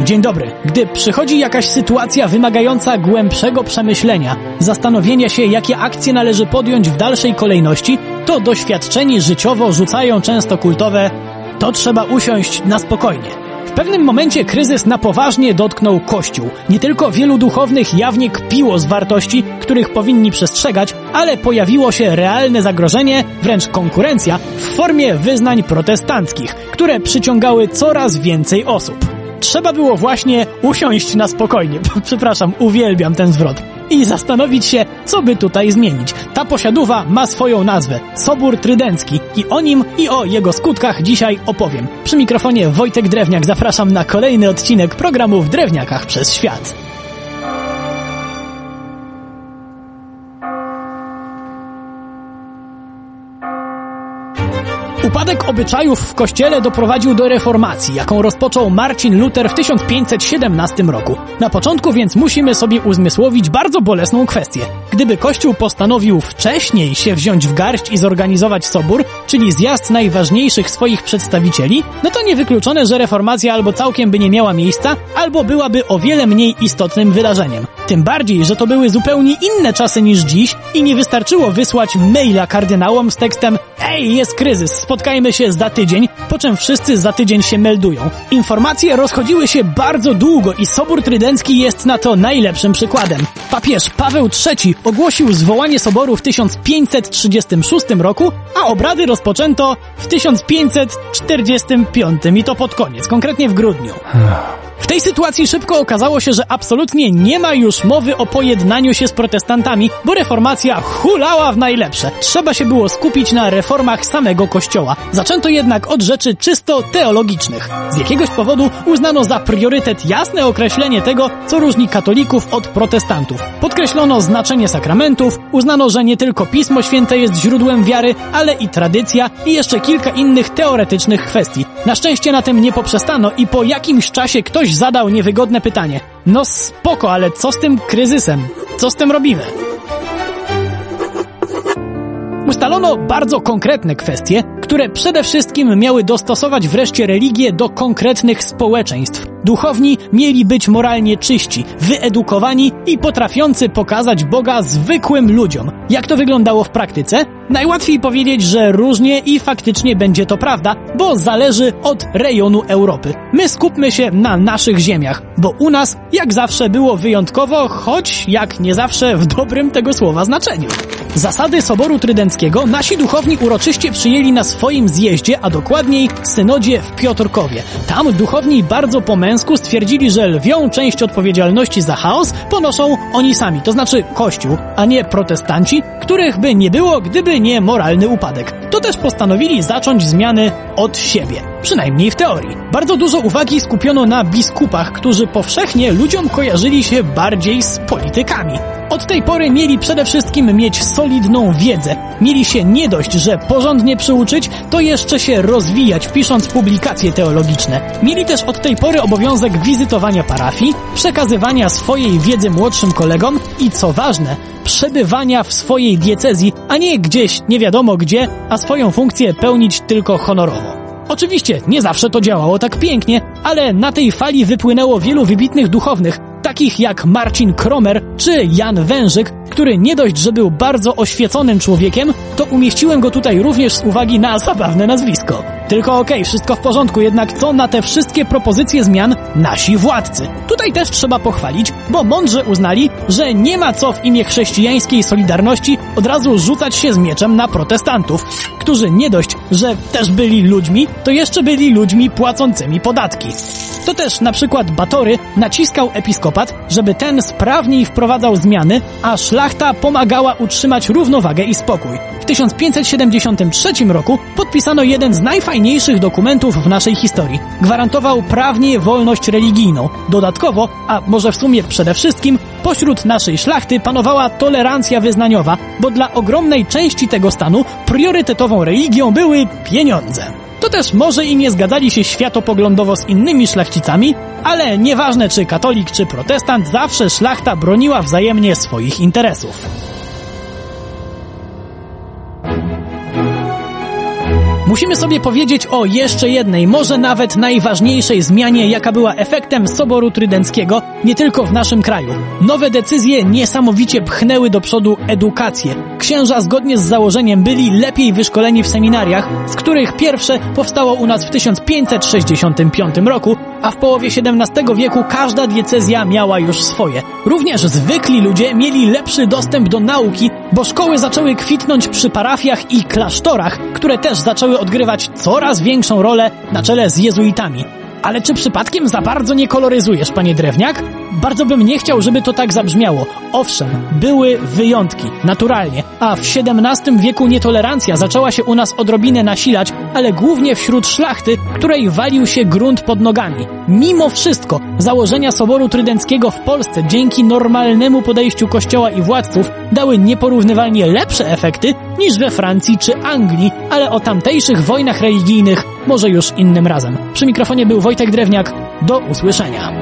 Dzień dobry. Gdy przychodzi jakaś sytuacja wymagająca głębszego przemyślenia, zastanowienia się, jakie akcje należy podjąć w dalszej kolejności, to doświadczeni życiowo rzucają często kultowe to trzeba usiąść na spokojnie. W pewnym momencie kryzys na poważnie dotknął Kościół. Nie tylko wielu duchownych jawnie kpiło z wartości, których powinni przestrzegać, ale pojawiło się realne zagrożenie, wręcz konkurencja, w formie wyznań protestanckich, które przyciągały coraz więcej osób. Trzeba było właśnie usiąść na spokojnie. Przepraszam, uwielbiam ten zwrot. I zastanowić się, co by tutaj zmienić. Ta posiadówa ma swoją nazwę Sobór Trydencki i o nim i o jego skutkach dzisiaj opowiem. Przy mikrofonie Wojtek Drewniak zapraszam na kolejny odcinek programu w Drewniakach przez świat. Upadek obyczajów w kościele doprowadził do reformacji, jaką rozpoczął Marcin Luther w 1517 roku. Na początku więc musimy sobie uzmysłowić bardzo bolesną kwestię. Gdyby Kościół postanowił wcześniej się wziąć w garść i zorganizować sobór, czyli zjazd najważniejszych swoich przedstawicieli, no to niewykluczone, że reformacja albo całkiem by nie miała miejsca, albo byłaby o wiele mniej istotnym wydarzeniem. Tym bardziej, że to były zupełnie inne czasy niż dziś i nie wystarczyło wysłać maila kardynałom z tekstem Ej, jest kryzys, spotkajmy się za tydzień, po czym wszyscy za tydzień się meldują. Informacje rozchodziły się bardzo długo i Sobór Trydencki jest na to najlepszym przykładem. Papież Paweł III ogłosił zwołanie soboru w 1536 roku, a obrady rozpoczęto w 1545 i to pod koniec, konkretnie w grudniu. W tej sytuacji szybko okazało się, że absolutnie nie ma już mowy o pojednaniu się z protestantami, bo reformacja hulała w najlepsze. Trzeba się było skupić na reformach samego kościoła. Zaczęto jednak od rzeczy czysto teologicznych. Z jakiegoś powodu uznano za priorytet jasne określenie tego, co różni katolików od protestantów. Podkreślono znaczenie sakramentów, uznano, że nie tylko Pismo Święte jest źródłem wiary, ale i tradycja i jeszcze kilka innych teoretycznych kwestii. Na szczęście na tym nie poprzestano i po jakimś czasie ktoś zadał niewygodne pytanie. No spoko, ale co z tym kryzysem? Co z tym robimy? Ustalono bardzo konkretne kwestie, które przede wszystkim miały dostosować wreszcie religię do konkretnych społeczeństw. Duchowni mieli być moralnie czyści, wyedukowani i potrafiący pokazać Boga zwykłym ludziom. Jak to wyglądało w praktyce? Najłatwiej powiedzieć, że różnie i faktycznie będzie to prawda, bo zależy od rejonu Europy. My skupmy się na naszych ziemiach, bo u nas jak zawsze było wyjątkowo, choć jak nie zawsze w dobrym tego słowa znaczeniu. Zasady Soboru Trydenckiego nasi duchowni uroczyście przyjęli na swoim zjeździe, a dokładniej synodzie w Piotrkowie. Tam duchowni bardzo po męsku stwierdzili, że lwią część odpowiedzialności za chaos ponoszą oni sami, to znaczy Kościół, a nie protestanci, których by nie było, gdyby nie moralny upadek. To też postanowili zacząć zmiany od siebie. Przynajmniej w teorii. Bardzo dużo uwagi skupiono na biskupach, którzy powszechnie ludziom kojarzyli się bardziej z politykami. Od tej pory mieli przede wszystkim mieć solidną wiedzę. Mieli się nie dość, że porządnie przyuczyć, to jeszcze się rozwijać, pisząc publikacje teologiczne. Mieli też od tej pory obowiązek wizytowania parafii, przekazywania swojej wiedzy młodszym kolegom i co ważne, przebywania w swojej diecezji, a nie gdzieś nie wiadomo gdzie, a swoją funkcję pełnić tylko honorowo. Oczywiście nie zawsze to działało tak pięknie, ale na tej fali wypłynęło wielu wybitnych duchownych, takich jak Marcin Kromer czy Jan Wężyk, który nie dość, że był bardzo oświeconym człowiekiem, to umieściłem go tutaj również z uwagi na zabawne nazwisko. Tylko okej, okay, wszystko w porządku, jednak co na te wszystkie propozycje zmian nasi władcy? Tutaj też trzeba pochwalić, bo mądrze uznali, że nie ma co w imię chrześcijańskiej solidarności od razu rzucać się z mieczem na protestantów, którzy nie dość, że też byli ludźmi, to jeszcze byli ludźmi płacącymi podatki. To też na przykład Batory naciskał episkopat, żeby ten sprawniej wprowadzał zmiany, a szlachta pomagała utrzymać równowagę i spokój. W 1573 roku podpisano jeden z najfajniejszych dokumentów w naszej historii. Gwarantował prawnie wolność religijną. Dodatkowo, a może w sumie przede wszystkim, pośród naszej szlachty panowała tolerancja wyznaniowa, bo dla ogromnej części tego stanu priorytetową religią były pieniądze. To też może i nie zgadzali się światopoglądowo z innymi szlachcicami, ale nieważne czy katolik czy protestant, zawsze szlachta broniła wzajemnie swoich interesów. Musimy sobie powiedzieć o jeszcze jednej, może nawet najważniejszej zmianie, jaka była efektem Soboru Trydenckiego, nie tylko w naszym kraju. Nowe decyzje niesamowicie pchnęły do przodu edukację. Księża zgodnie z założeniem byli lepiej wyszkoleni w seminariach, z których pierwsze powstało u nas w 1565 roku, a w połowie XVII wieku każda diecezja miała już swoje. Również zwykli ludzie mieli lepszy dostęp do nauki, bo szkoły zaczęły kwitnąć przy parafiach i klasztorach, które też zaczęły odgrywać coraz większą rolę na czele z jezuitami. Ale czy przypadkiem za bardzo nie koloryzujesz, panie drewniak? Bardzo bym nie chciał, żeby to tak zabrzmiało. Owszem, były wyjątki, naturalnie, a w XVII wieku nietolerancja zaczęła się u nas odrobinę nasilać, ale głównie wśród szlachty, której walił się grunt pod nogami. Mimo wszystko, założenia Soboru Trydenckiego w Polsce dzięki normalnemu podejściu kościoła i władców dały nieporównywalnie lepsze efekty niż we Francji czy Anglii, ale o tamtejszych wojnach religijnych może już innym razem. Przy mikrofonie był Wojtek Drewniak. Do usłyszenia.